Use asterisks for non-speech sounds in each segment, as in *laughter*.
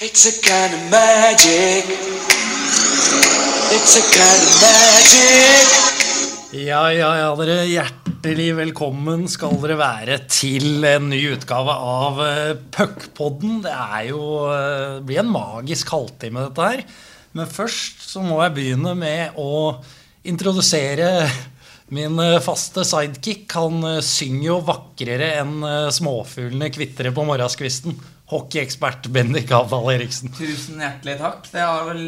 It's a kind of magic. It's a kind of magic. Ja, ja, ja, dere. Hjertelig velkommen skal dere være til en ny utgave av eh, Puckpodden. Det er jo eh, det blir en magisk halvtime, dette her. Men først så må jeg begynne med å introdusere min eh, faste sidekick. Han synger jo vakrere enn småfuglene kvitrer på morgenskvisten. Hockeyekspert Bendik Avdal Eriksen. Tusen hjertelig takk. Det var vel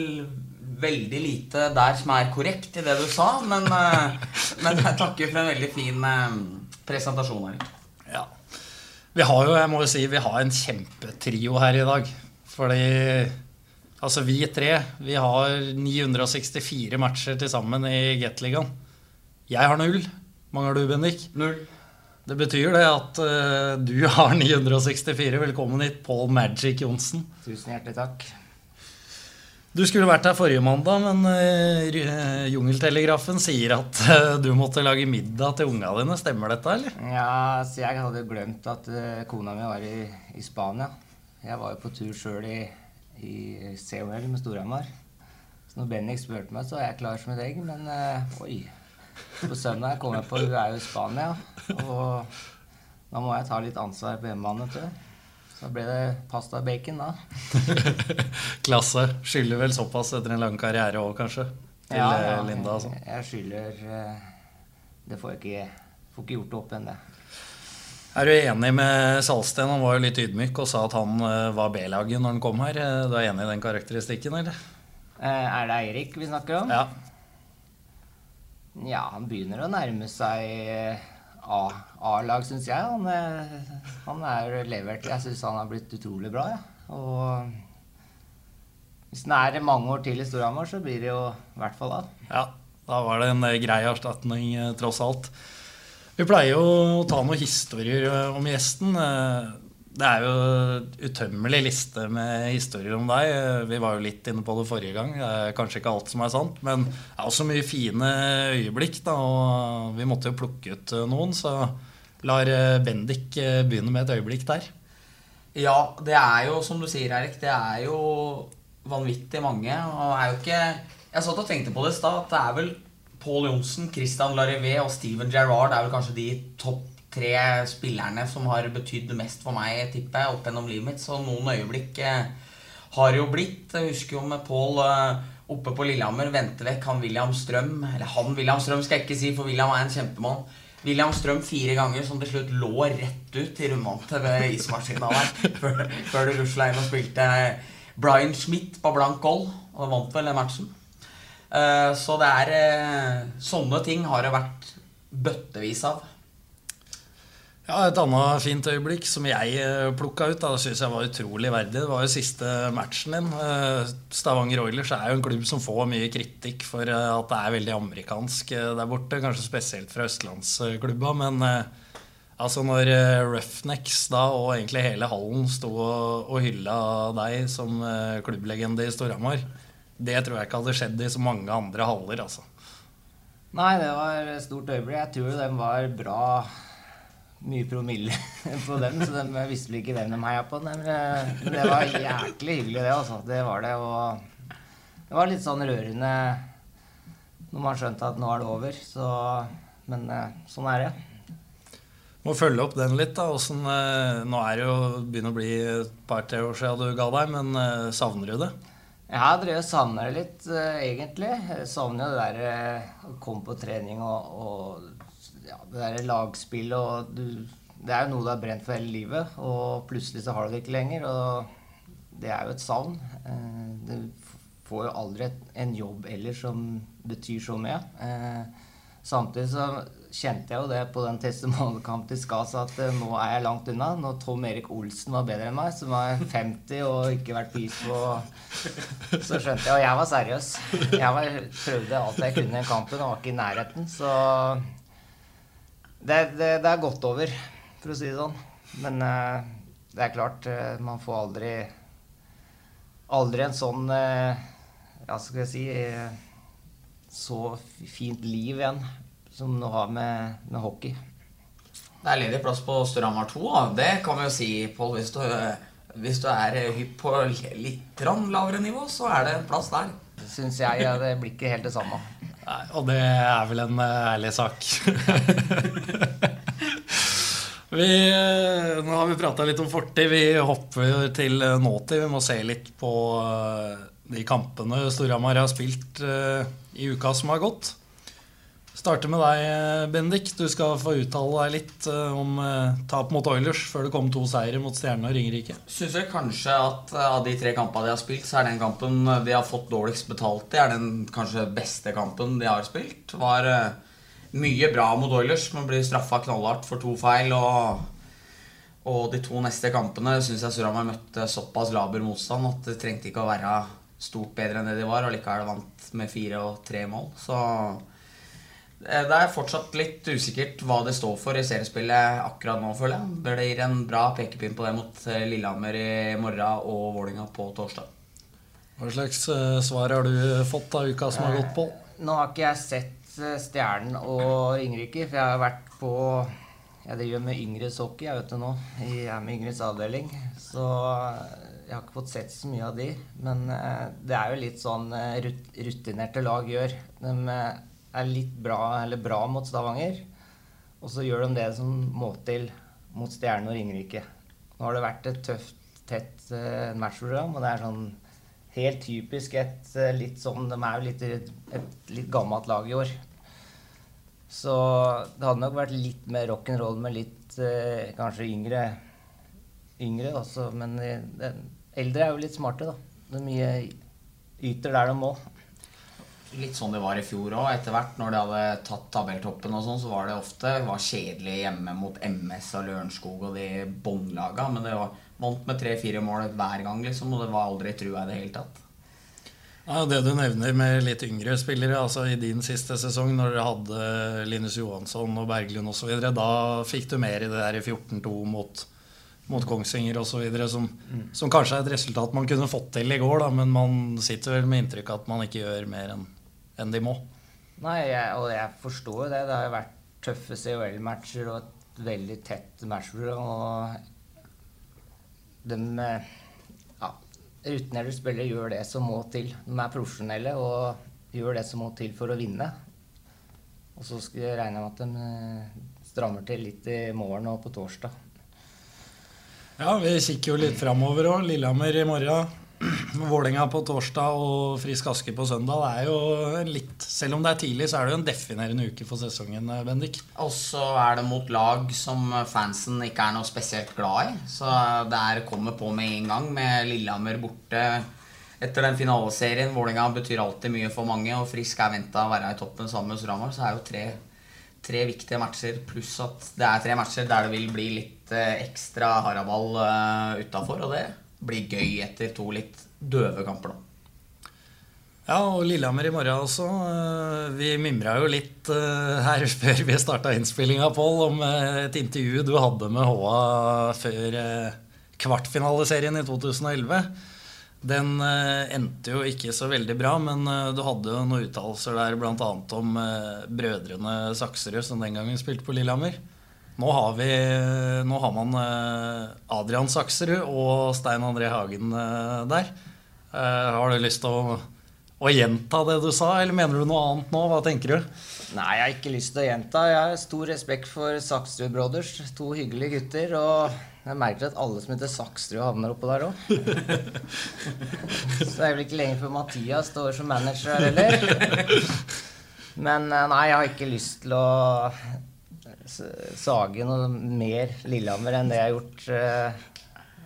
veldig lite der som er korrekt i det du sa, men, eh, men jeg takker for en veldig fin eh, presentasjon. Erik. Ja. Vi har jo, jeg må jo si, vi har en kjempetrio her i dag. Fordi altså vi tre, vi har 964 matcher til sammen i Gateligaen. Jeg har null. Mange har du, Bendik? Null. Det betyr det at uh, du har 964. Velkommen hit, Paul Magic Johnsen. Tusen hjertelig takk. Du skulle vært her forrige mandag, men uh, Jungeltelegrafen sier at uh, du måtte lage middag til unga dine. Stemmer dette, eller? Ja, så jeg hadde glemt at kona mi var i, i Spania. Jeg var jo på tur sjøl i, i COL med Storhamar. Så når Bennik spurte meg, så var jeg klar som et egg. Men oi. På søndag kom jeg på hun er jo i Spania. Og da må jeg ta litt ansvar på hjemmebane. tror jeg. Så ble det pasta og bacon, da. *laughs* Klasse. Skylder vel såpass etter en lang karriere òg, kanskje? Til eh, Linda og sånn. jeg, jeg skylder eh, Det får jeg ikke, får ikke gjort det opp det. Er du enig med Salsten? Han var jo litt ydmyk og sa at han eh, var B-laget når han kom her. Du er enig i den karakteristikken, eller? Er det Eirik vi snakker om? Ja. Ja, han begynner å nærme seg eh, A-lag, syns jeg. Han, er, han er levert Jeg syns han har blitt utrolig bra. Ja. Og hvis han er mange år til i Storhamar, så blir det jo i hvert fall da. ja. Da var det en eh, grei erstatning, eh, tross alt. Vi pleier jo å ta noen historier eh, om gjesten. Det er jo utømmelig liste med historier om deg. Vi var jo litt inne på det forrige gang. Det er kanskje ikke alt som er sant, men det er også mye fine øyeblikk. Da, og vi måtte jo plukke ut eh, noen, så lar eh, Bendik eh, begynne med et øyeblikk der. Ja, det er jo som du sier, Erik. Det er jo vanvittig mange. Og er jo ikke Jeg satt og tenkte på det i stad, det er vel Paul Johnsen, Christian Larivé og Steven Gerrard er vel kanskje de topp tre spillerne som har betydd mest for meg, tipper jeg, opp gjennom livet mitt. Så noen øyeblikk eh, har jo blitt. Jeg husker jo med Paul eh, oppe på Lillehammer vente vekk han William Strøm. Eller han William Strøm skal jeg ikke si, for William er en kjempemann. William Strøm fire ganger som til slutt lå rett ut i rundvante ved ismaskina der. før, før det rusla inn og spilte Brian Schmidt på blank goal. Og vant vel den matchen. Eh, så det er eh, Sånne ting har det vært bøttevis av. Ja, Et annet fint øyeblikk som jeg eh, plukka ut, da, det syns jeg var utrolig verdig, det var jo siste matchen din. Eh, Stavanger Oilers er jo en klubb som får mye kritikk for eh, at det er veldig amerikansk der borte. Kanskje spesielt fra østlandsklubba. Men altså når Roughnecks da, og egentlig hele hallen sto og, og hylla deg som klubblegende i Storhamar, det tror jeg ikke hadde skjedd i så mange andre haller, altså. Nei, det var et stort øyeblikk. Jeg tror den var bra mye promille *laughs* på dem, så de visste vel ikke hvem de heia på. Men eh, det var jæklig hyggelig, det. altså. Det var det. Og det var litt sånn rørende når man skjønte at nå er det over. Så, men eh, sånn er det. Må følge opp den litt. da, Hvordan, eh, Nå er det jo begynner å bli et par-tre år siden du ga deg, men savner du det? Jeg har drevet savner det litt, egentlig. Jeg savner jo det der å komme på trening og, og ja, det derre lagspillet og du Det er jo noe du har brent for hele livet, og plutselig så har du det ikke lenger. Og det er jo et savn. Eh, Du får jo aldri en jobb ellers som betyr så mye. Eh, Samtidig så kjente jeg jo det på den testimonialkampen til Skas at eh, nå er jeg langt unna. Når Tom Erik Olsen var bedre enn meg, som var 50 og ikke vært på is på Så skjønte jeg Og jeg var seriøs. Jeg var, prøvde alt jeg kunne i kampen og var ikke i nærheten. Så det, det, det er gått over, for å si det sånn. Men uh, det er klart, uh, man får aldri Aldri en sånn Ja, skal jeg si Så fint liv igjen som du har med, med hockey. Det er ledig plass på Storhamar 2, da. Det kan vi jo si, Pål. Hvis Hvis du er hypp på litt lavere nivå, så er det en plass der. Syns jeg. Ja, det blir ikke helt det samme. Nei, og det er vel en eh, ærlig sak. *laughs* vi, eh, nå har vi prata litt om fortid. Vi hopper til eh, nåtid. Vi må se litt på de kampene Storhamar har spilt i uka som har gått. Starter med deg, Bendik. Du skal få uttale deg litt eh, om eh, tap mot Oilers før det kom to seire mot Stjernene og Ringerike. Syns jeg kanskje at eh, av de tre kampene de har spilt, så er den kampen de har fått dårligst betalt i, er den kanskje beste kampen de har spilt. Var mye bra mot Oilers, men blir straffa knallhardt for to feil. Og, og de to neste kampene syns jeg Surhamar møtte såpass laber motstand at det trengte ikke å være stort bedre enn det de var, og likevel vant med fire og tre mål. Så det er fortsatt litt usikkert hva det står for i seriespillet akkurat nå, føler jeg. Det gir en bra pekepinn på det mot eh, Lillehammer i morgen og Vålinga på torsdag. Hva slags eh, svar har du fått av uka som har gått på? Nå har ikke jeg sett eh, Stjernen og Ringerike, for jeg har vært på Jeg driver med Yngres hockey jeg vet det nå. Jeg er med Yngres avdeling. Så jeg har ikke fått sett så mye av de. Men eh, det er jo litt sånn eh, rutinerte lag gjør. De eh, er litt bra, eller bra mot Stavanger. Og så gjør de det som må til mot Stjerne og Ringerike. Nå har det vært et tøft, tett uh, matchprogram, og det er sånn helt typisk et uh, litt sånn De er jo litt, et litt gammelt lag i år. Så det hadde nok vært litt mer rock'n'roll med litt uh, kanskje yngre yngre også, men de, de eldre er jo litt smarte, da. De mye yter der de må. Litt sånn det var i fjor òg. Etter hvert når de hadde tatt tabelltoppen, og sånn, så var det ofte var kjedelig hjemme mot MS og Lørenskog og de båndlaga. Men det var vant med tre-fire mål hver gang, liksom, og det var aldri trua i det hele tatt. Ja, det du nevner med litt yngre spillere, altså i din siste sesong, når dere hadde Linus Johansson og Berglund osv., da fikk du mer i det der i 14-2 mot, mot Kongsvinger osv., som, mm. som kanskje er et resultat man kunne fått til i går, da, men man sitter vel med inntrykk av at man ikke gjør mer enn enn de må. Nei, jeg, og jeg forstår det. Det har jo vært tøffe COL-matcher og et veldig tett matchprogram. Og de ja, rutinerte spillere gjør det som må til. De er profesjonelle og gjør det som må til for å vinne. Og så skal jeg regne med at de eh, strammer til litt i morgen og på torsdag. Ja, vi kikker jo litt framover òg. Lillehammer i morgen. Vålerenga på torsdag og Frisk Aske på søndag. Det er jo litt, Selv om det er tidlig, så er det jo en definerende uke for sesongen, Bendik. Og så er det mot lag som fansen ikke er noe spesielt glad i. Så det er kommer på med en gang, med Lillehammer borte etter den finaleserien. Vålerenga betyr alltid mye for mange, og Frisk er venta å være i toppen sammen med Storhamar. Så er det jo tre, tre viktige matcher, pluss at det er tre matcher der det vil bli litt ekstra haraball uh, utafor. Og det blir gøy etter to litt døve kamper, da. Ja, og Lillehammer i morgen også. Vi mimra jo litt her *laughs* før vi starta innspillinga, Pål, om et intervju du hadde med Håa før kvartfinaliserien i 2011. Den endte jo ikke så veldig bra, men du hadde jo noen uttalelser der bl.a. om brødrene Sakserud, som den gangen spilte på Lillehammer. Nå har, vi, nå har man Adrian Sakserud og Stein André Hagen der. Har du lyst til å, å, gjenta det du sa, eller mener du noe annet nå? Hva tenker du? Nei, jeg har ikke lyst til å gjenta. Jeg har stor respekt for Sakserud Brothers. To hyggelige gutter. Og jeg merker at alle som heter Sakserud, havner oppå der òg. *laughs* Så det er vel ikke lenge før Mathias står som manager her heller. Men nei, jeg har ikke lyst til å sage og mer Lillehammer enn det jeg har gjort.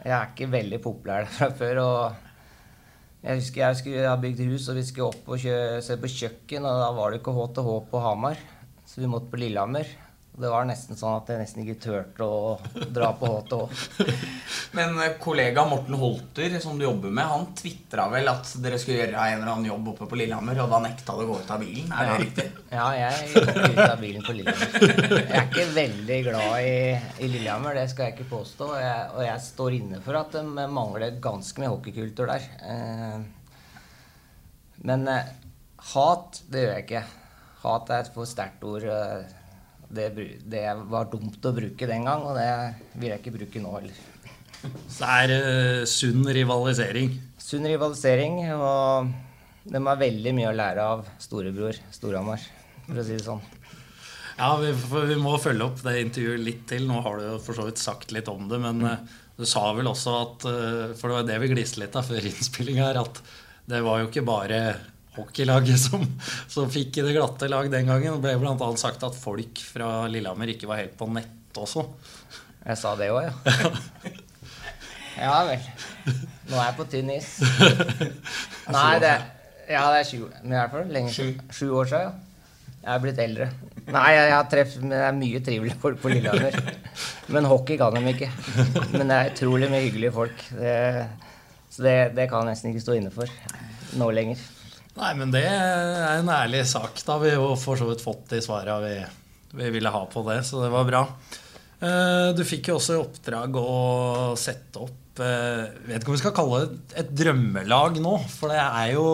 Jeg er ikke veldig populær *laughs* fra før. og Jeg husker jeg skulle ha bygd hus, og vi skulle opp og se på kjøkken. Og da var det ikke HTH på Hamar, så vi måtte på Lillehammer. Det var nesten sånn at jeg nesten ikke turte å dra på HTH. *laughs* Men kollega Morten Holter, som du jobber med, han tvitra vel at dere skulle gjøre en eller annen jobb oppe på Lillehammer, og da nekta du å gå ut av bilen? Er det ja. riktig? *laughs* Ja, jeg gikk ut av bilen på Lillehammer. Jeg er ikke veldig glad i, i Lillehammer, det skal jeg ikke påstå. Jeg, og jeg står inne for at de mangler ganske mye hockeykultur der. Men hat, det gjør jeg ikke. Hat er et for sterkt ord. Det, det, var dumt å bruke den gang, og det vil jeg ikke bruke nå heller. Så det er eh, sunn rivalisering. Sunn rivalisering, og de har veldig mye å lære av storebror Storhamar, for å si det sånn. Ja, vi, vi må følge opp det intervjuet litt til. Nå har du jo for så vidt sagt litt om det, men mm. du sa vel også at eh, For det var det vi gliste litt av før innspillinga her, at det var jo ikke bare hockeylaget som, som fikk i det glatte lag den gangen. Det ble bl.a. sagt at folk fra Lillehammer ikke var helt på nett også. Jeg sa det òg, ja. *laughs* Ja vel. Nå er jeg på tynn is. *laughs* Nei, det Ja, det er sju Men i hvert fall lenge sju. Sju år siden, ja. Jeg er blitt eldre. Nei, jeg, har treffet, men det er mye trivelige folk på Lillehammer. Men hockey kan de ikke. Men det er utrolig mye hyggelige folk. Det, så det, det kan jeg nesten ikke stå inne for nå lenger. Nei, men det er en ærlig sak. Da har vi jo for så vidt fått de svara vi, vi ville ha på det, så det var bra. Eh, Du fikk jo også i oppdrag å sette opp jeg vet ikke om vi skal kalle det et drømmelag nå. For det er jo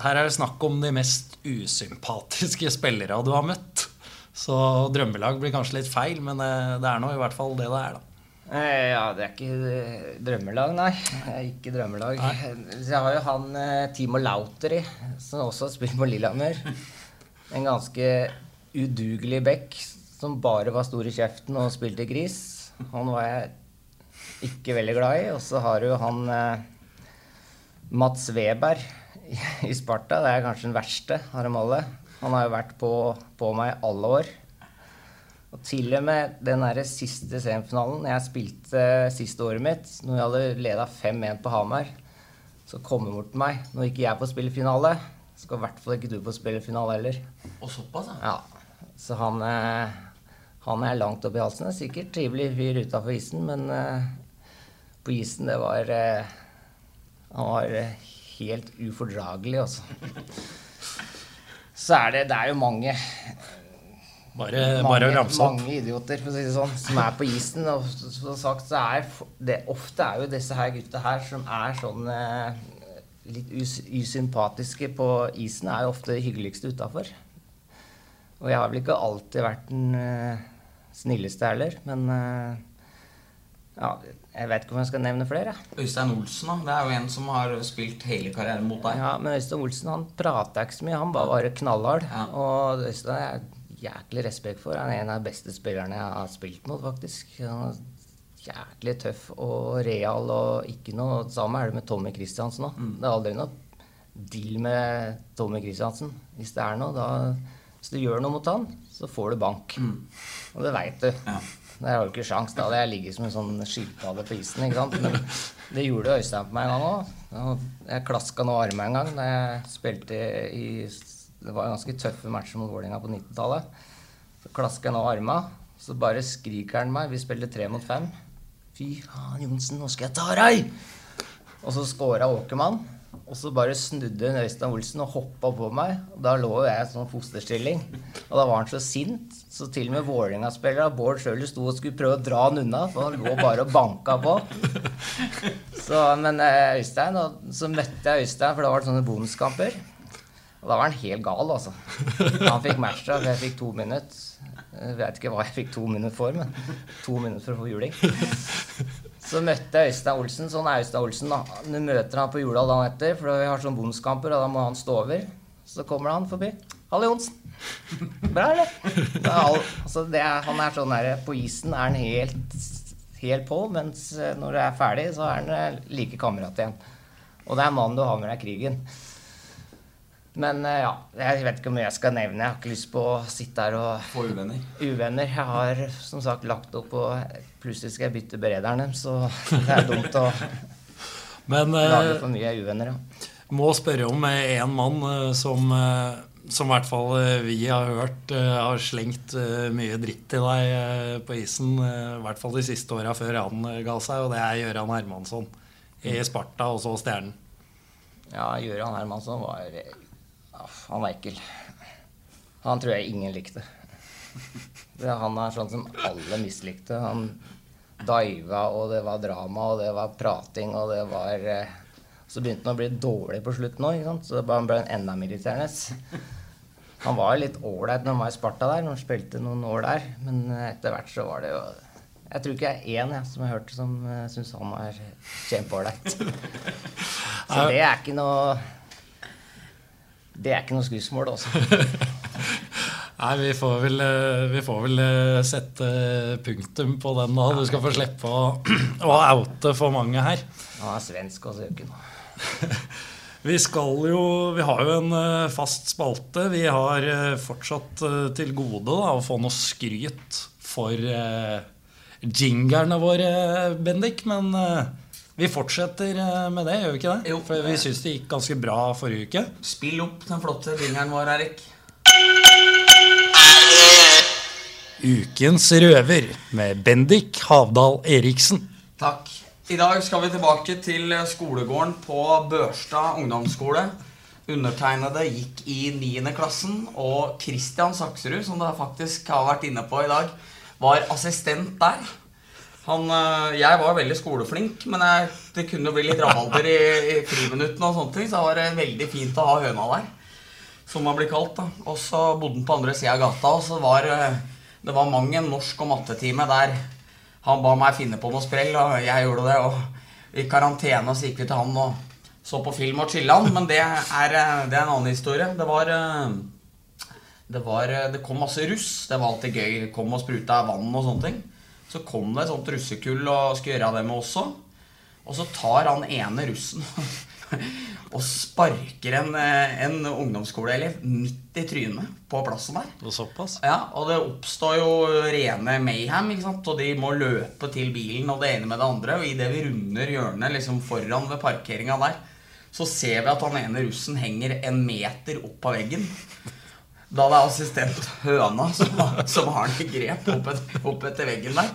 Her er det snakk om de mest usympatiske spillere du har møtt. Så drømmelag blir kanskje litt feil, men eh, det er nå i hvert fall det det er, da. Eh, Ja, det er ikke eh, drømmelag, nei. Det er ikke drømmelag. Så jeg har jo han eh, Timo Lauteri, som også spilt på Lillehammer. En ganske udugelig bekk som bare var stor i kjeften og spilte gris. Han var jeg ikke veldig glad i. Og så har du han Mats Weber i, i Sparta. Det er kanskje den verste av dem alle. Han har jo vært på, på meg alle år. Og til og med den der siste semifinalen jeg spilte siste året mitt, når jeg hadde leda 5-1 på Hamar, så kom han bort til meg. Nå gikk jeg på å spille finale. Skal i hvert fall ikke du på å spille finale heller. Og såpass, ja. Ja, Så han, eh, han er langt oppi halsen. Er sikkert trivelig fyr utafor isen, men eh, på isen, det var eh, Han var eh, helt ufordragelig, altså. *laughs* Så er det Det er jo mange Bare, mange, bare å ramse opp. mange idioter for å si det sånn, som er på isen. Og som sagt, så er det, ofte er jo disse her gutta her som er sånn eh, litt us usympatiske på isen, er jo ofte de hyggeligste utafor. Og jeg har vel ikke alltid vært den eh, snilleste heller, men eh, ja, jeg vet ikke om jeg skal nevne flere. Øystein Olsen, da. Det er jo en som har spilt hele karrieren mot deg. Ja, men Øystein Olsen han prata ikke så mye, han bare var knallhard. Ja. Og Øystein er jæklig respekt for. Han er en av de beste spillerne jeg har spilt mot, faktisk. Han er jæklig tøff og real og ikke noe Samme er det med Tommy Christiansen òg. Mm. Det er aldri noe deal med Tommy Christiansen. Hvis det er noe, da Hvis du gjør noe mot han, så får du bank. Og det veit du. Mm. Ja. Det har jo ikke sjans. Da hadde jeg ligget som en sånn skilpadde på isen. ikke sant? Men det gjorde Øystein på meg en gang òg. Jeg klaska nå armen en gang da jeg spilte i Det var ganske tøffe matcher mot Vålerenga på 90-tallet. Så klasker jeg nå arma, så bare skriker han meg. Vi spiller tre mot fem. Fy faen, Johnsen, nå skal jeg ta deg! Og så scora Åkermann. Og så bare snudde Øystein Olsen og hoppa på meg. Og da lå jo jeg i sånn fosterstilling. Og da var han så sint, så til og med Vålerenga-spillerne Bård Schøller sto og skulle prøve å dra han unna, for han lå bare og banka på. Så, men eh, Øystein, og så møtte jeg Øystein, for da var det sånne bonuskamper. Og da var han helt gal, altså. Han fikk matchstraff, jeg fikk to minutter. Jeg vet ikke hva jeg fikk to minutter for, men to minutter for å få juling. Så møtte jeg Øystein Olsen. Sånn er Øystein Olsen, da. Du møter han på Jula dagen etter, for vi har sånn bomskamper og da må han stå over. Så kommer han forbi. 'Halle Johnsen'. Bra, eller? Det er all, altså det er, han er sånn der På isen er han helt, helt på, mens når du er ferdig, så er han eh, like kamerat igjen. Og det er mannen du har med deg i krigen. Men eh, ja, jeg vet ikke hvor mye jeg skal nevne. Jeg har ikke lyst på å sitte her og Få uvenner. uvenner. Jeg har som sagt lagt opp og plutselig skal jeg bytte berederen dem, så det er dumt å *laughs* Men lage eh, for mye uvenner. Ja. må spørre om én mann eh, som, eh, som i hvert fall vi har hørt har slengt mye dritt til deg på isen. I hvert fall de siste åra før han ga seg, og det er Gøran Hermansson i Sparta og så Stjernen. Ja, Gøran Hermansson var Han var ekkel. Han tror jeg ingen likte. Det, han er sånn som alle mislikte. Han diva, og det var drama, og det var prating, og det var eh, Så begynte han å bli dårlig på slutten òg, så bare ble en enda mer irriterende. Han var litt ålreit når han var i Sparta der, når han spilte noen år der, men etter hvert så var det jo Jeg tror ikke jeg er én jeg, som har hørt som uh, syns han er kjempeålreit. *laughs* Så det er ikke noe Det er ikke noe skussmål, altså. *laughs* Nei, vi får vel, eh, vi får vel eh, sette punktum på den da. Du skal få slippe å, *clears throat* å oute for mange her. Han er svensk ikke noe. *laughs* Vi skal jo Vi har jo en eh, fast spalte. Vi har eh, fortsatt eh, til gode da, å få noe skryt for jinglerne våre, Bendik. Men eh, vi fortsetter eh, med det, gjør vi ikke det? Jo. For vi syns det gikk ganske bra forrige uke. Spill opp den flotte jingeren vår, Erik. Ukens røver med Bendik Havdal Eriksen. Takk. I dag skal vi tilbake til skolegården på Børstad ungdomsskole. Undertegnede gikk i 9. klassen, og Kristian Sakserud, som du faktisk har vært inne på i dag, var assistent der. Han, øh, jeg var veldig skoleflink, men jeg, det kunne bli litt rabalder i, i friminuttene, og sånne ting, så det var veldig fint å ha høna der. Som man blir kalt. da. Og så bodde han på andre sida av gata, og så var øh, det var mang en norsk- og mattetime der han ba meg finne på noe sprell, og jeg gjorde det. Og i karantene så gikk vi til han og så på film og chillan, men det er, eh, det er en annen historie. Det var eh, det, var, eh, det kom masse russ. Det var alltid gøy. Kom og spruta vann og sånne ting. Så kom det et sånt russekull og skulle gjøre det med også. Og så tar han ene russen *laughs* og sparker en, eh, en ungdomsskoleelev midt i trynet på plassen der. Og såpass. Ja, og det oppstår jo rene mayhem, ikke sant? og de må løpe til bilen og det ene med det andre. Og idet vi runder hjørnet liksom foran ved parkeringa der, så ser vi at han ene russen henger en meter opp av veggen. Da det er assistent Høna som, som har den i grep opp, opp etter veggen der.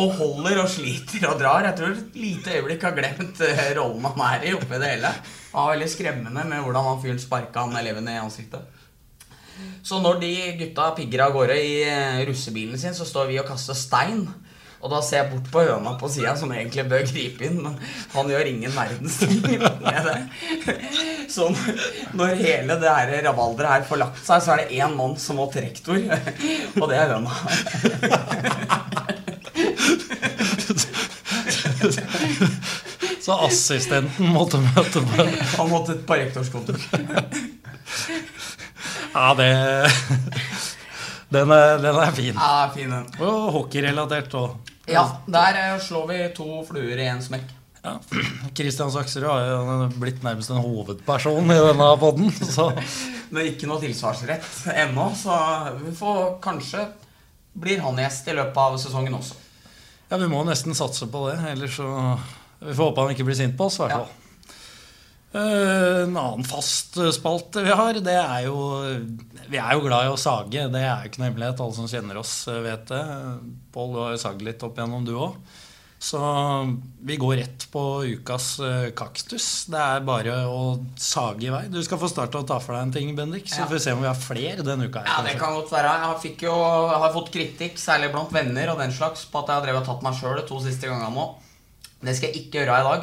Og holder og sliter og drar. Jeg tror et lite øyeblikk har glemt eh, rollen han er i oppi det hele. Det var veldig skremmende med hvordan han fyren sparka han eleven i ansiktet. Så når de gutta pigger av gårde i eh, russebilen sin, så står vi og kaster stein. Og da ser jeg bort på høna på sida, som egentlig bør gripe inn, men han gjør ingen verdens ting med det. Så når hele det her rabalderet her får lagt seg, så er det én mann som må til rektor, og det er høna. Så assistenten måtte møte på Han måtte på rektorskontor. Ja, det Den er, den er fin. Ja, fin den. Og hockeyrelatert òg. Ja, der eh, slår vi to fluer i én smekk. Ja. *clears throat* Kristian Sakserud har jo blitt nærmest en hovedperson i denne podden. *laughs* Så Men ikke noe tilsvarsrett ennå, så vi får kanskje blir han gjest i løpet av sesongen også. ja, vi må nesten satse på det. Ellers så Vi får håpe han ikke blir sint på oss, i hvert fall. Eh, En annen fast spalte vi har, det er jo Vi er jo glad i å sage. Det er jo ikke noe hemmelighet. Alle som kjenner oss, vet det. Pål, du har jo sagd litt opp igjennom, du òg. Så vi går rett på ukas eh, kaktus. Det er bare å sage i vei. Du skal få starte å ta for deg en ting, Bendik. Så Ja. får vi se om vi har flere denne uka. her, Ja, det kan godt være. Jeg jo, jeg har fått kritikk, særlig blant venner og den slags, på at jeg har drevet og tatt meg sjøl de to siste gangene nå. Det skal jeg ikke gjøre i dag.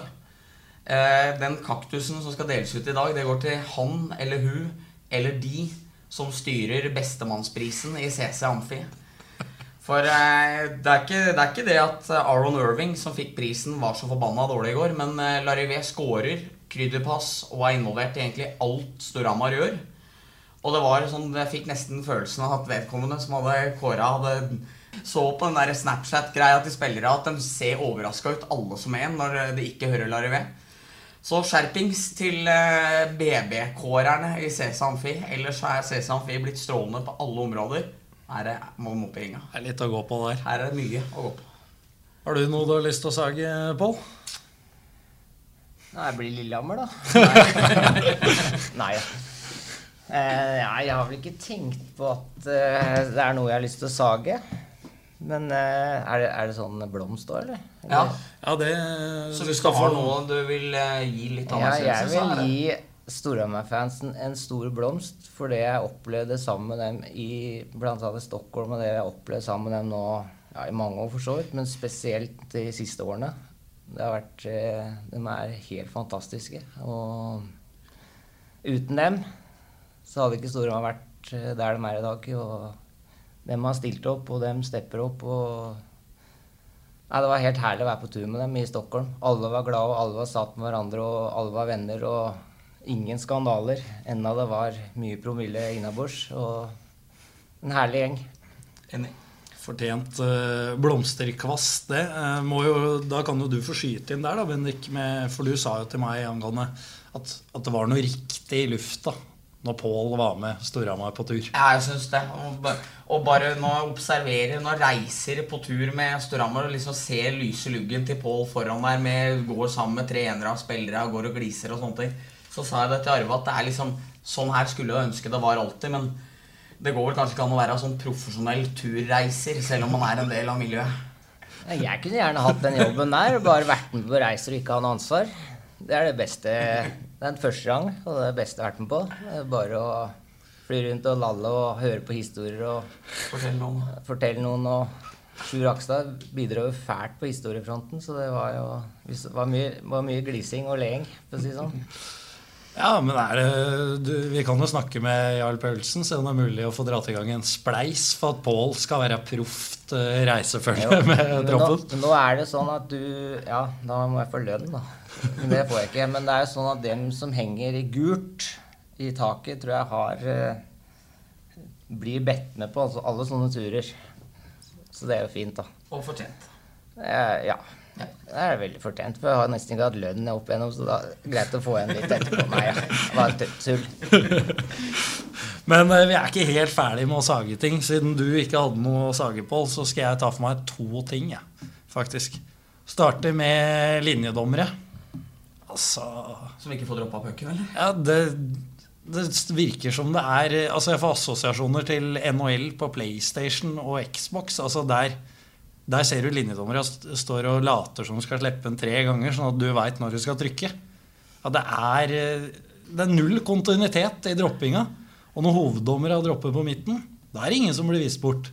Eh, Den kaktusen som skal deles ut i dag, det går til han eller hun eller de som styrer Bestemannsprisen i CC Amfi. For eh, det, er ikke, det er ikke det at Aron Irving, som fikk prisen, var så forbanna dårlig i går, men eh, Larivé scorer, krydderpass og er involvert i egentlig alt Storhamar gjør. Og det var sånn, jeg fikk nesten følelsen av at vedkommende som hadde kåra, hadde så på den der Snapchat-greia til spillere at de ser overraska ut, alle som en, når de ikke hører Larivé. Så skjerpings til eh, BB-kårerne i Amfi. Ellers så er Amfi blitt strålende på alle områder. Her er, i ringa. Det er litt å gå på der. Her er det mye å gå på. Har du noe du har lyst til å sage, Pål? Nei, det blir Lillehammer, da. *laughs* Nei. Nei. Eh, jeg har vel ikke tenkt på at eh, det er noe jeg har lyst til å sage. Men eh, er, det, er det sånn blomst da, eller? Ja, Ja, det Så hvis du få noe du vil eh, gi litt Ja, jeg vil gi Storhamar-fansen en stor blomst for det jeg opplevde sammen med dem i annet Stockholm, og det jeg opplevde sammen med dem nå ja, i mange år, for så vidt, men spesielt de siste årene. Det har vært eh, De er helt fantastiske. Og uten dem så hadde ikke Storhamar vært der de er i dag. Og dem har stilt opp, og dem stepper opp. og Nei, Det var helt herlig å være på tur med dem i Stockholm. Alle var glade, og alle var satt med hverandre, og alle var venner. Og ingen skandaler. Enda det var mye promille innabords. Og en herlig gjeng. Enig. Fortjent uh, blomsterkvast, det. Uh, jo, da kan jo du få skyte inn der, da, Bendik. For du sa jo til meg angående at, at det var noe riktig i lufta når Pål var med Storhamar på tur. Ja, jeg syns det. Og, ba- og bare nå observerer, nå reiser på tur med Storhamar og liksom ser lyse luggen til Pål foran der, med, går sammen med trenere og spillere og går og gliser og sånne ting. Så sa jeg det til Arve at det er liksom sånn her skulle jeg ønske det var alltid, men det går vel kanskje ikke an å være sånn profesjonell turreiser, selv om man er en del av miljøet. Jeg kunne gjerne hatt den jobben der, bare vært med på reiser og ikke ha noe ansvar. Det er det beste Det er en første gang, og det er det beste jeg har vært med på. Det er bare å fly rundt og lalle og høre på historier og Fortelle noen. fortelle noen. og Sjur Akstad bidro jo fælt på historiefronten, så det var jo det var mye, var mye glising og leing, for å si det sånn. Ja, men er det, du, Vi kan jo snakke med Jarl Paulsen, se om det er mulig å få dratt i gang en spleis for at Pål skal være proft eh, reisefølge med droppen. nå, nå er det sånn at du Ja, da må jeg få lønn, da. Men det får jeg ikke. Men det er jo sånn at dem som henger i gult i taket, tror jeg har eh, Blir bedt med på altså alle sånne turer. Så det er jo fint, da. Og fortjent. Eh, ja. Ja. Det er veldig fortjent, for jeg har nesten ikke hatt lønn opp igjennom, så da er det greit å få igjen litt etterpå. Nei, ja. Det var et tull. *laughs* Men eh, vi er ikke helt ferdig med å sage ting. Siden du ikke hadde noe å sage på, så skal jeg ta for meg to ting, jeg, faktisk. Starter med linjedommere. Altså Som ikke får droppa pucken, eller? Ja, det, det virker som det er Altså, jeg får assosiasjoner til NHL på PlayStation og Xbox. Altså, der, der ser du linjedommere st- står og later som de skal slippe en tre ganger, sånn at du veit når du skal trykke. Ja, det er, eh, det er null kontinuitet i droppinga. Og når hoveddommere dropper på midten, da er det ingen som blir vist bort.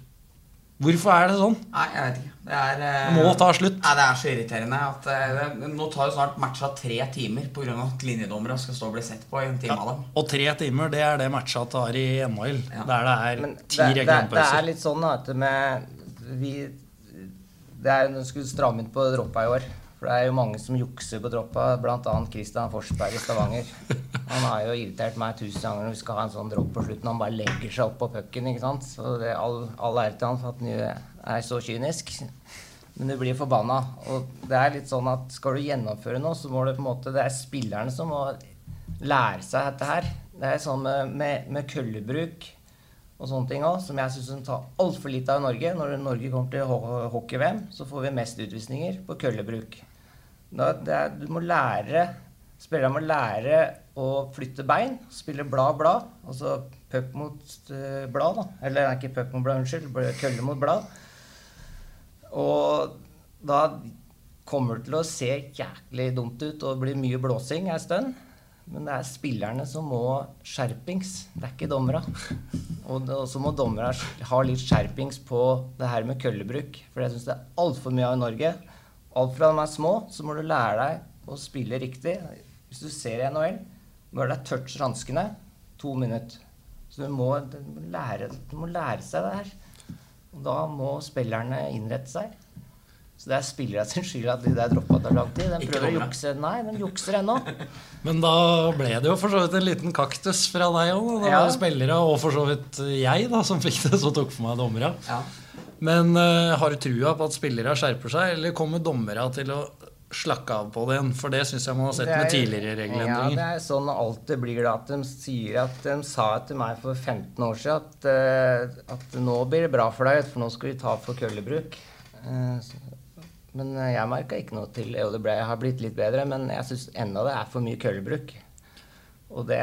Hvorfor er det sånn? Nei, jeg vet ikke. Det er eh, Det må ta slutt. Nei, det er så irriterende at eh, det, Nå tar jo snart matcha tre timer pga. at linjedommere skal stå og bli sett på i en time av dem. Og tre timer, det er det matcha tar i NHL. Ja. Der det er Men ti det, det, det er litt sånn at med vi, Det er skulle stramme inn på droppa i år. For det er jo mange som jukser på droppa, bl.a. Christian Forsberg i Stavanger. Han har jo irritert meg tusen ganger når vi skal ha en sånn dropp på slutten. Han bare legger seg opp på pucken. ikke sant? Så det er all, all ære til han for at han er så kynisk. Men du blir forbanna. Og det er litt sånn at skal du gjennomføre noe, så må det på en måte Det er spillerne som må lære seg dette her. Det er sånn med, med, med køllebruk og sånne ting òg, som jeg syns de tar altfor lite av i Norge. Når Norge kommer til hockey-VM, så får vi mest utvisninger på køllebruk. Er, du må lære Spillerne må lære å flytte bein, spille blad-blad. Altså puck mot uh, blad, da. Eller ikke puck mot blad, unnskyld. Kølle mot blad. Og da kommer det til å se jæklig dumt ut og bli mye blåsing en stund. Men det er spillerne som må skjerpings. Det er ikke dommera. Og så må dommera ha litt skjerpings på det her med køllebruk. For jeg syns det er altfor mye av i Norge. Alt fra de er små, så må du lære deg å spille riktig. Hvis du ser i NHL, må du deg touch hanskene to minutter. Så du må, du må, lære, du må lære seg det her. Og da må spillerne innrette seg. Så det er spillerne sin skyld at de der droppa tar lang tid. De prøver å jukse. Nei, de jukser ennå. *laughs* Men da ble det jo for så vidt en liten kaktus fra deg òg. Det Ja. var spillere, og for så vidt jeg, da, som fikk det, så tok for meg dommere. Ja. Men eh, har du trua på at spillere skjerper seg, eller kommer dommere til å slakke av på det igjen? For det syns jeg man har sett er- med tidligere Ja, det er sånn alltid blir det at de sier at de sa til meg for 15 år siden at, eh, at nå blir det bra for deg, for nå skal vi ta for køllebruk. Eh, men jeg merka ikke noe til Jo, det ble, har blitt litt bedre, men jeg syns ennå det er for mye køllebruk. Og det,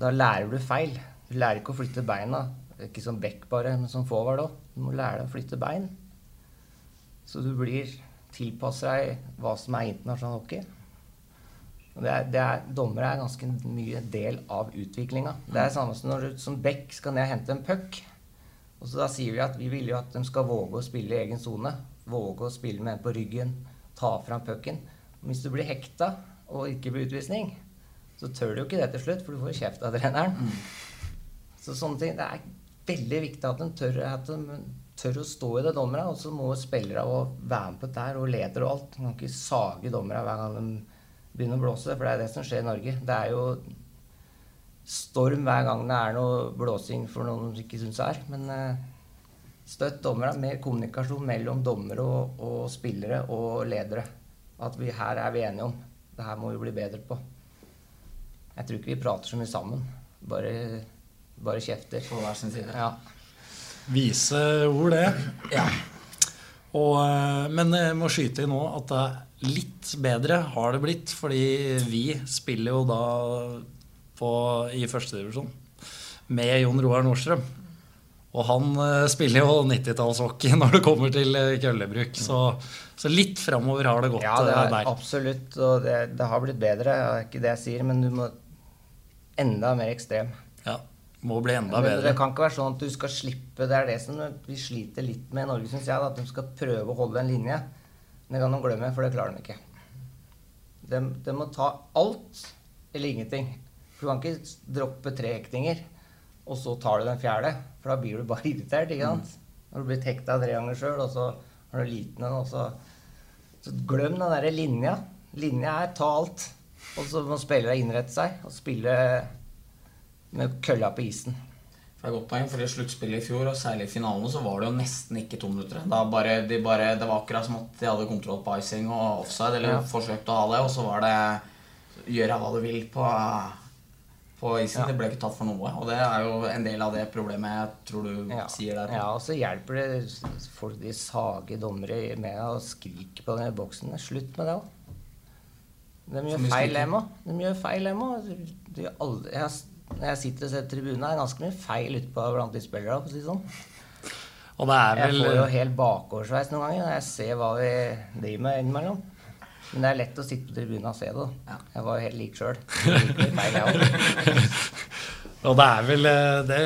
da lærer du feil. Du lærer ikke å flytte beina. Ikke som back bare, men som forward òg. Du må lære deg å flytte bein. Så du blir tilpasser deg hva som er internasjonal hockey. Det er, det er, dommere er ganske mye del av utviklinga. Det er samme som når du som back skal ned og hente en puck. Og så da sier vi at vi vil jo at de skal våge å spille i egen sone. Våge å spille med en på ryggen. Ta fram pucken. Hvis du blir hekta og ikke blir utvisning, så tør du jo ikke det til slutt, for du får kjeft av treneren. Så sånne ting, Det er veldig viktig at de tør, at de tør å stå i det, dommerne. Og så må spillere være med på dette og leder og alt. De kan ikke sage dommerne hver gang de begynner å blåse, for det er det som skjer i Norge. Det er jo storm hver gang det er noe blåsing for noen de ikke syns er. Men eh, støtt dommerne. Mer kommunikasjon mellom dommere og, og spillere og ledere. At vi her er vi enige om. Det her må vi bli bedre på. Jeg tror ikke vi prater så mye sammen. Bare, bare kjefter. På hver sin side. Ja. Vise ord, det. Ja. Og, eh, men jeg må skyte inn nå at det er litt bedre har det blitt. Fordi vi spiller jo da på, i førstedivisjon med Jon Roar Nordstrøm. Og han eh, spiller jo 90-tallshockey *laughs* når det kommer til eh, køllebruk. Så, så litt framover har det gått Ja, det er der. absolutt. Og det, det har blitt bedre. Det er ikke det jeg sier, men du må enda mer ekstrem. Ja, må bli enda Men bedre. det kan ikke være sånn at du skal slippe Det er det som vi sliter litt med i Norge, syns jeg. At de skal prøve å holde en linje. Men Det kan de glemme, for det klarer de ikke. De, de må ta alt eller ingenting. For du kan ikke droppe tre hektinger, og så tar du den fjerde. For da blir du bare irritert. ikke sant? Når du blir hekta tre ganger sjøl, og så har du liten en, og så Så glem den derre linja. Linja er ta alt. Og så må spillere innrette seg og spille med kølla på isen. Det er godt poeng, for I sluttspillet i fjor, og særlig i finalen, så var det jo nesten ikke to minutter. Bare, de bare, det var akkurat som at de hadde kontroll på icing og offside, eller Ja. forsøkte å ha det, og så var det gjøre hva du vil på, på isen. Ja. Det ble ikke tatt for noe. Og det er jo en del av det problemet jeg tror du Ja. sier der. ja, og så hjelper det folk de sage dommere med å skrike på den boksen. Slutt med det òg. De gjør feil, òg. De gjør feil, òg. De jeg har- Når jeg sitter og ser tribunen, er det ganske mye feil utpå blant de spillerne. for å si det sånn. Vel... Jeg får jo helt bakoversveis noen ganger når jeg ser hva vi driver med innimellom. Men det er lett å sitte på tribunen og se det. Ja. Jeg var jo helt lik sjøl. *laughs* Og det er vel eh, det,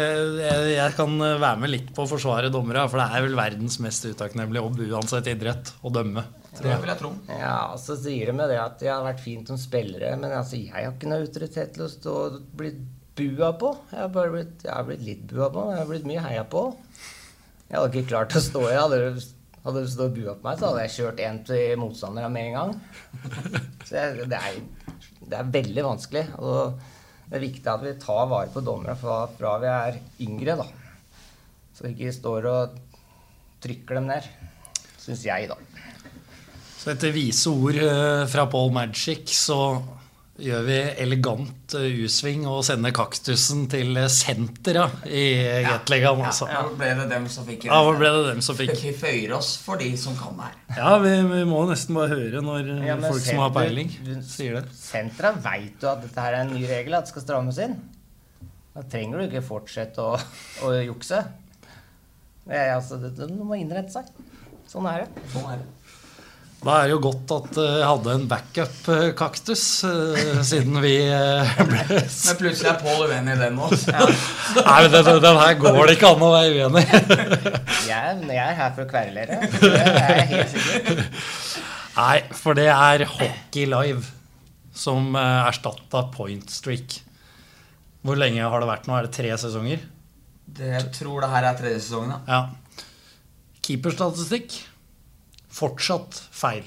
jeg, kan eh, være med litt på å forsvare dommere, for det er vel verdens mest utakknemlige jobb uansett idrett å dømme. Det vil jeg tro. Ja, og så sier de med det at det har vært fint som spillere, men altså, jeg har ikke noe autoritet til å stå og bli bua på. Jeg har bare blitt, jeg har blitt litt bua på, jeg har blitt mye heia på. Jeg hadde ikke klart å stå i. Hadde hadde du stått bua på meg, så hadde jeg kjørt en til motstanderne med en gang. Så jeg, det, er, det er veldig vanskelig. Og det er viktig at vi tar vare på dommerne fra, fra vi er yngre, da. Så vi ikke står og trykker dem ned. Syns jeg, da. Så etter vise ord eh, fra Paul Magic så gjør vi elegant eh, U-sving og sender kaktusen til senteret i Gateligaen. Ja, Ja, da ble det dem som fikk Ja, ble det dem som fikk? Vi føyer oss for de som kan det her. Ja, vi, vi må nesten bare høre når eh, Ja, folk folk som har peiling, sier det. Sentra veit jo at dette her er en ny regel, at det skal strammes inn. Da trenger du ikke fortsette å, å jukse. Det altså, det, det må innrette seg. Sånn er det. Sånn er det. Da er det jo godt at eh, jeg hadde en backup-kaktus, eh, siden vi eh, *laughs* ble Men plutselig er Pål uenig i den nå. *laughs* Nei, men den, den her går det ikke an å være uenig i. *laughs* Jeg, er- jeg er her for å kverulere. Det er jeg helt sikker. Nei, for det er Hockey Live som erstatta Point Streak. Hvor lenge har det vært nå? Er det tre sesonger? Det, jeg tror det her er tredje sesongen, ja. Ja. Keeperstatistikk fortsatt feil.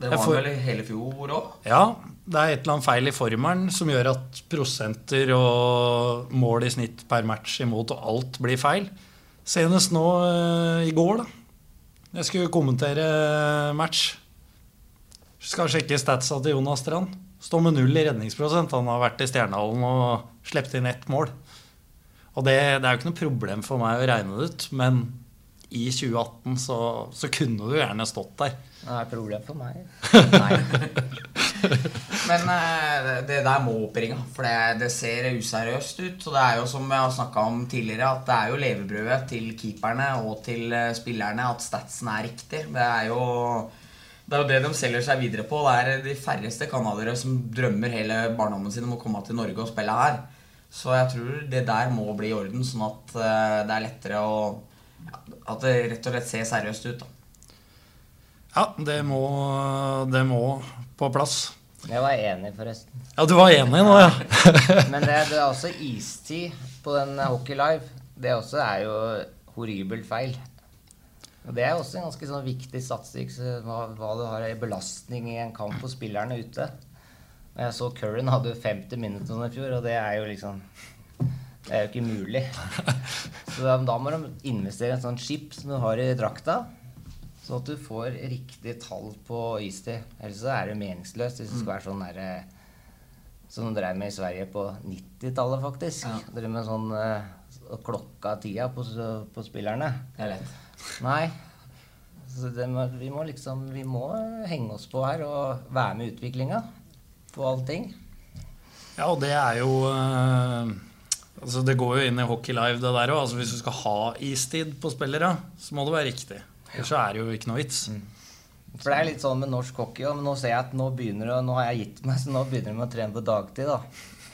Det var får- vel i hele fjor òg. Ja, det er et eller annet feil i formelen som gjør at prosenter og mål i snitt per match imot og alt blir feil. Senest nå eh, i går, da. Jeg skulle kommentere match. Skal sjekke statsa til Jonas Strand. Står med null i redningsprosent. Han har vært i Stjernehallen og sluppet inn ett mål. Og det, det er jo ikke noe problem for meg å regne det ut, men i 2018 så, så kunne du gjerne stått der. Det er problem for meg. *laughs* Men eh, det der må opp for det, det ser useriøst ut. Og det er jo som jeg har snakka om tidligere, at det er jo levebrødet til keeperne og til eh, spillerne at statsen er riktig. Det er jo det er jo det de selger seg videre på. Det er de færreste canadiere som drømmer hele barndommen sin om å komme til Norge og spille her. Så jeg tror det der må bli i orden, sånn at eh, det er lettere å At det rett og slett ser seriøst ut. da Ja, det må, det må på plass. Jeg var enig, forresten. Ja, du var enig nå, ja. *laughs* Men det, det er også istid på den Hockey Live. Det også er jo horribelt feil. Og Det er også en ganske sånn viktig statistikk, så hva, hva du har i belastning i en kamp for spillerne ute. Jeg så Curran hadde jo 50 minutter i fjor, og det er jo liksom Det er jo ikke mulig. Så da, da må du investere i en sånn chip som du har i drakta, så at du får riktig tall på istid. Ellers så er det meningsløst hvis det skal være sånn derre Som de drev med i Sverige på 90-tallet, faktisk. Ja. Drev med sånn eh, klokka tida på, på spillerne. Det er lett. Nei. Så det må, vi må liksom Vi må henge oss på her og være med i utviklinga på allting. Ja, og det er jo eh, altså Det går jo inn i Hockey Live, det der òg. Altså, hvis du skal ha istid på spillere, så må det være riktig. Ellers så er det jo ikke noe vits. For det er litt sånn med norsk hockey òg, men nå ser jeg at nå begynner det, nå har jeg gitt meg, så nå begynner de å trene på dagtid, da.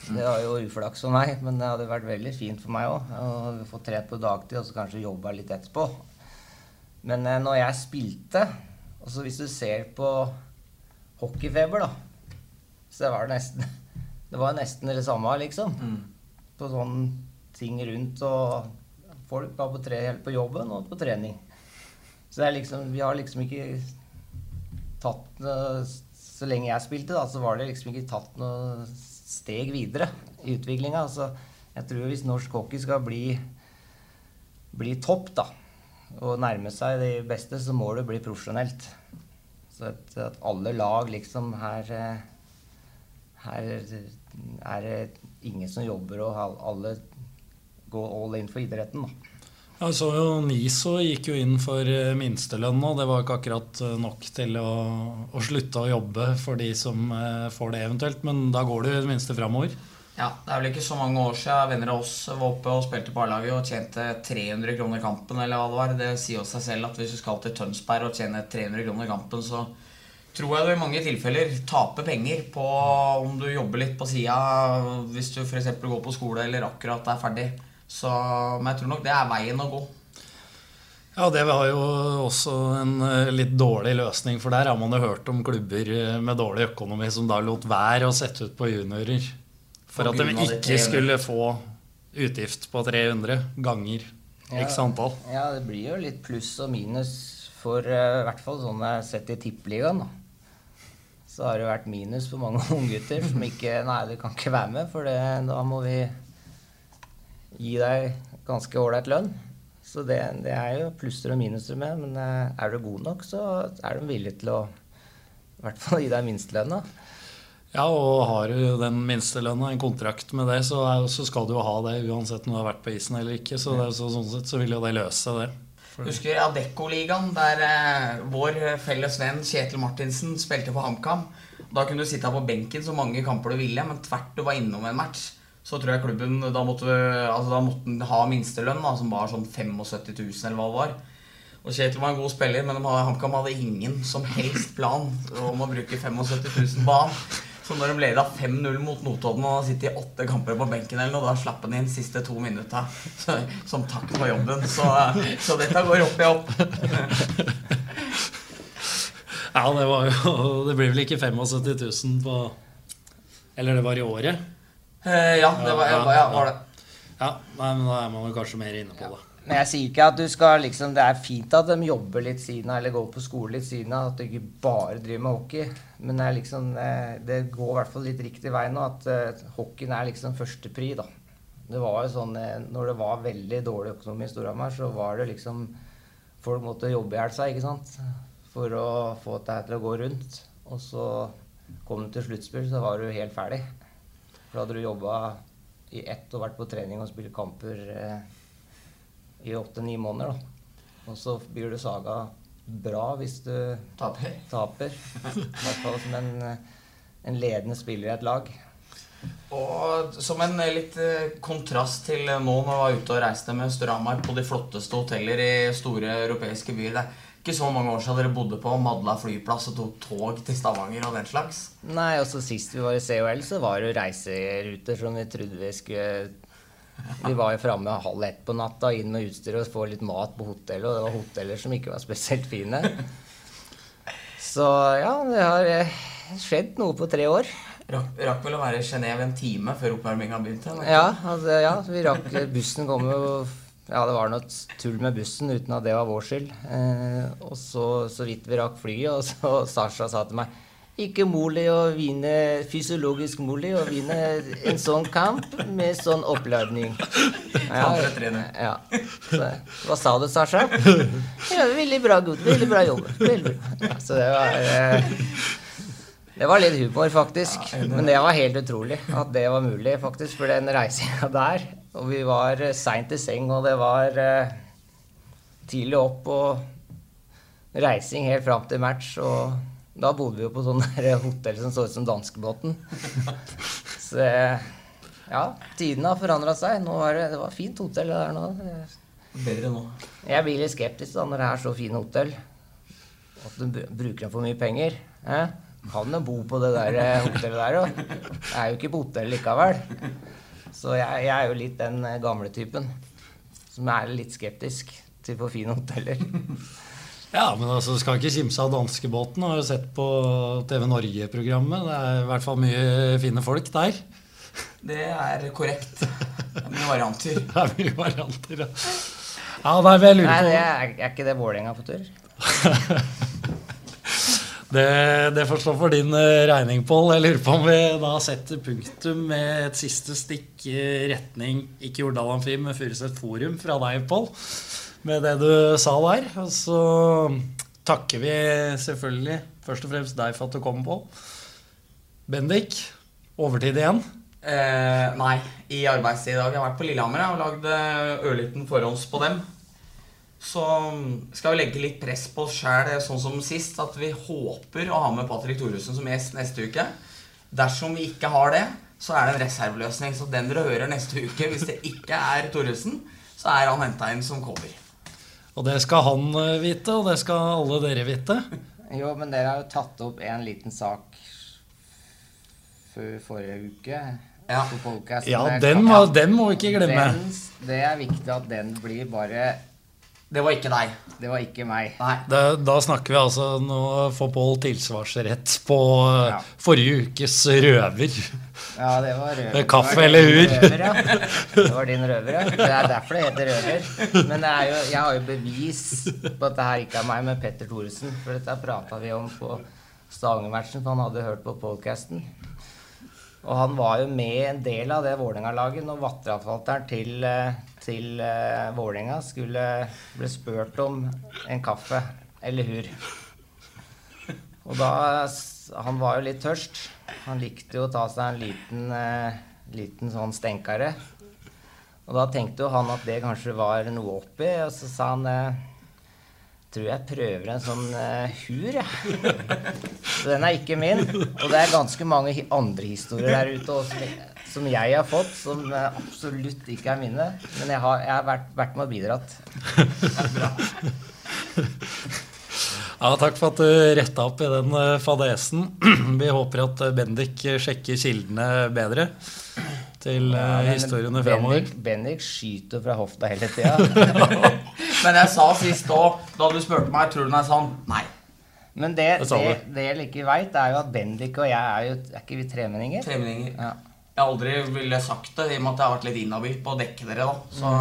Det var jo uflaks for meg, men det hadde vært veldig fint for meg òg. Å få trent på dagtid og så kanskje jobba litt etterpå. Men eh, når jeg spilte, altså hvis du ser på hockeyfeber, da, så var det nesten *laughs* Det var nesten det samme, liksom. På sånne ting rundt og Folk var på, tre, på jobben og på trening. Så liksom, vi har liksom ikke tatt noe Så lenge jeg spilte, da, så var det liksom ikke tatt noe steg videre i utviklinga. Altså, jeg tror hvis norsk hockey skal bli, bli topp, da, og nærme seg de beste, så må det bli profesjonelt. Så at, at alle lag liksom her eh, Her er det ingen som jobber, og alle går all in for idretten, da. Ja, jeg så jo Niso gikk jo inn for eh, minstelønn og Det var ikke akkurat eh, nok til å, å slutte å jobbe for de som eh, får det eventuelt, men da går det i det minste framover. Ja, Det er vel ikke så mange år siden venner av oss var oppe og spilte på A-laget og tjente 300 kroner kampen. eller hva Det var. Det sier jo seg selv at hvis du skal til Tønsberg og tjene 300 kroner kampen, så tror jeg du i mange tilfeller taper penger på om du jobber litt på sida hvis du f.eks. går på skole eller akkurat er ferdig. Så, men jeg tror nok det er veien å gå. Ja, det var jo også en eh, litt dårlig løsning, for der har man jo hørt om klubber eh, med dårlig økonomi som da lot være å sette ut på juniorer for at de ikke skulle få utgift på 300 ganger x antall. Ja, det blir jo litt pluss og minus for eh, i hvert fall sånn jeg har sett i tippeligaen. da. Så har det vært minus for mange *laughs* unggutter som ikke Nei, du kan ikke være med, for det, da må vi gi deg ganske ålreit lønn. Så det, det er jo plusser og minuser med, men eh, er du god nok, så er de villige til å i hvert fall gi deg minstelønna. Ja, og har du den minstelønna, en kontrakt med det, så, er, så skal du jo ha det uansett om du har vært på isen eller ikke. Så, det, så sånn sett så vil jo det løse det. Husker Adecco-ligaen, der eh, vår felles venn Kjetil Martinsen spilte for HamKam. Da kunne du sitte på benken så mange kamper du ville, men tvert du var innom en match, så tror jeg klubben Da måtte, altså, da måtte den ha minstelønn, da, som var sånn 75 000, eller hva det var. Og Kjetil var en god spiller, men HamKam hadde ingen som helst plan om å bruke 75 000 på han. Så når de leda 5-0 mot Notodden og har sittet i åtte kamper på benken, eller noe, da slapp han inn siste to minutta som takk for jobben. Så, så dette går opp i opp. *laughs* ja, det var jo Det blir vel ikke 75 000 på Eller det var i året? Eh, ja, det var, ja, ja, var det. Ja, nei, men da er man vel kanskje mer inne på det. Men jeg sier ikke at du skal liksom Det er fint at de jobber litt siden av, eller går på skole litt siden av, at du ikke bare driver med hockey. Men det liksom eh, Det går i hvert fall litt riktig vei nå, at uh, hockeyen er liksom førstepri, da. Det var jo sånn eh, Når det var veldig dårlig økonomi i Storhamar, så var det liksom Folk måtte jobbe i hjel seg, ikke sant? For å få dette til å gå rundt. Og så kom du til sluttspill, så var du helt ferdig. For da hadde du jobba i ett og vært på trening og spilt kamper eh, i åtte-ni måneder. da. Og så blir du saga bra hvis du Taper. taper. I hvert fall som en, en ledende spiller i et lag. Og som en litt eh, kontrast til eh, nå når jeg var ute og reiste med Storhamar på de flotteste hoteller i store europeiske byer. Det er ikke så mange år siden dere bodde på Madla flyplass og tok tog til Stavanger og den slags. Nei, også Sist vi var i COL, så var det reiseruter som vi trodde vi skulle Vi var jo framme halv ett på natta, inn med utstyr og få litt mat på hotellet. Og det var hoteller som ikke var spesielt fine. Så ja, det har eh, skjedd noe på tre år. Rakk, rakk vel å være i Genéve en time før oppvarminga begynte? Ja, altså, ja vi rakk Bussen kom jo ja, det var noe tull med bussen uten at det var vår skyld. Eh, og så, så vidt vi rakk flyet, og så Sasha sa til meg ikke mulig å vinne fysiologisk mulig å vinne en sånn kamp med sånn oppladning. Ja, ja. Så, hva sa du, Sasha? Ja, veldig bra, gutt. Veldig bra jobb. Veldig bra. Så det var eh, Det var litt humor, faktisk. Men det var helt utrolig at det var mulig, faktisk. For den reisinga der Og vi var eh, seint i seng, og det var eh, tidlig opp og reising helt fram til match. og da bodde vi jo på sånn hotell som så ut som danskebåten. *laughs* Så ja, tidene har forandra seg. Nå var det, det var fint hotell der nå. Bedre nå. Jeg blir litt skeptisk da når det er så fine hotell. At du br- bruker for mye penger. Eh? Kan jo bo på det der eh, hotellet der òg. Jeg er jo ikke på hotell likevel. Så jeg, jeg er jo litt den eh, gamle typen. Som er litt skeptisk til for fine hoteller. *laughs* Ja, men altså, skal ikke kimse av danskebåten. Har jo sett på TV Norge-programmet. Det er i hvert fall mye fine folk der. Det er korrekt. Det er Mye varianter. *laughs* Det er mye varianter. Ja, ja nei, men jeg lurer Nei, på det er, er ikke det Vålerenga på tur? *laughs* Det, det får stå for din eh, regning, Pål. Jeg lurer på om vi da setter punktum med et siste stikk retning ikke Jordal Amfi, men Furuset Forum fra deg, Pål. Med det du sa der. Og så takker vi selvfølgelig først og fremst deg for at du kom, Pål. Bendik, overtid igjen. Eh, nei, i arbeidstid i dag. Jeg har vært på Lillehammer og lagd eh, ørliten forhånds på dem. Så skal vi legge litt press på oss sjæl, sånn som sist, at vi håper å ha med Patrick Thoresen som gjest neste uke. Dersom vi ikke har det, så er det en reserveløsning. Så den dere hører neste uke, hvis det ikke er Thoresen, så er han henta inn som cover. Og det skal han eh, vite, og det skal alle dere vite. Jo, men dere har jo tatt opp en liten sak før forrige uke. Ja. På podcasten. Ja, den, må, den må vi ikke glemme. Den, det er viktig at den blir bare Det var ikke deg. Det var ikke meg. Nei. Da, da snakker vi altså Nå får Pål tilsvarsrett på Ja. forrige ukes røver. Ja, det var røver. Kaffe var eller ur? Røver, ja. Det var din røver, ja. Det er derfor det heter røver. Men det er jo, jeg har jo bevis på at det her ikke er meg, men Petter Thoresen. For dette prata vi om på Stavanger-matchen, for han hadde hørt på podkasten. Og han var jo med en del av det Vålerenga-laget når Vattraforvalteren til, eh, til uh, Vålerenga skulle bli spurt om en kaffe eller hur. Og da Han var jo litt tørst. Han likte jo å ta seg en liten, uh, liten sånn stenkare. Og da tenkte jo han at det kanskje var noe oppi, og så sa han eh, Tror jeg prøver en sånn uh, hur, jeg. Så den er ikke min. Og det er ganske mange andre historier der ute også, som, jeg har fått, som uh, absolutt ikke er mine. Men jeg har, jeg har vært, vært med og bidratt. Ja, Takk for at du retta opp i den eh, fadesen. Vi håper at Bendik sjekker kildene bedre til Ja, historiene framover. Bendik, Bendik skyter fra hofta hele tida. *laughs* Men jeg sa sist òg, da du spurte meg tror du den er sann. Nei. Men det, Det det, det jeg ikke veit, er jo at Bendik og jeg er jo Er ikke vi tremenninger? Tremenninger. Ja. Jeg aldri ville sagt det, i og med at jeg har vært litt inhabil på å dekke dere, da. Så,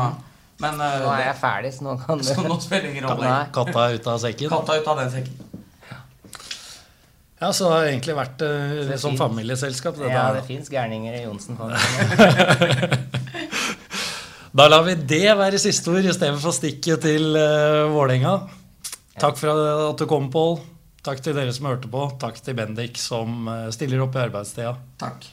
Men eh, Nå er jeg ferdig, så nå kan *laughs* så du nå spiller ingen rolle. Katta er ute av sekken. Katta ut av den sekken. Ja, Så det har egentlig vært uh, Det er som familieselskap. Det Ja, der. det fins gærninger i Johnsen-familien. *laughs* *laughs* Da lar vi det være siste ord istedenfor stikket til uh, Vålerenga. Takk for at du kom, Pål. Takk til dere som hørte på. Takk til Bendik som eh, stiller opp i arbeidstida. Takk.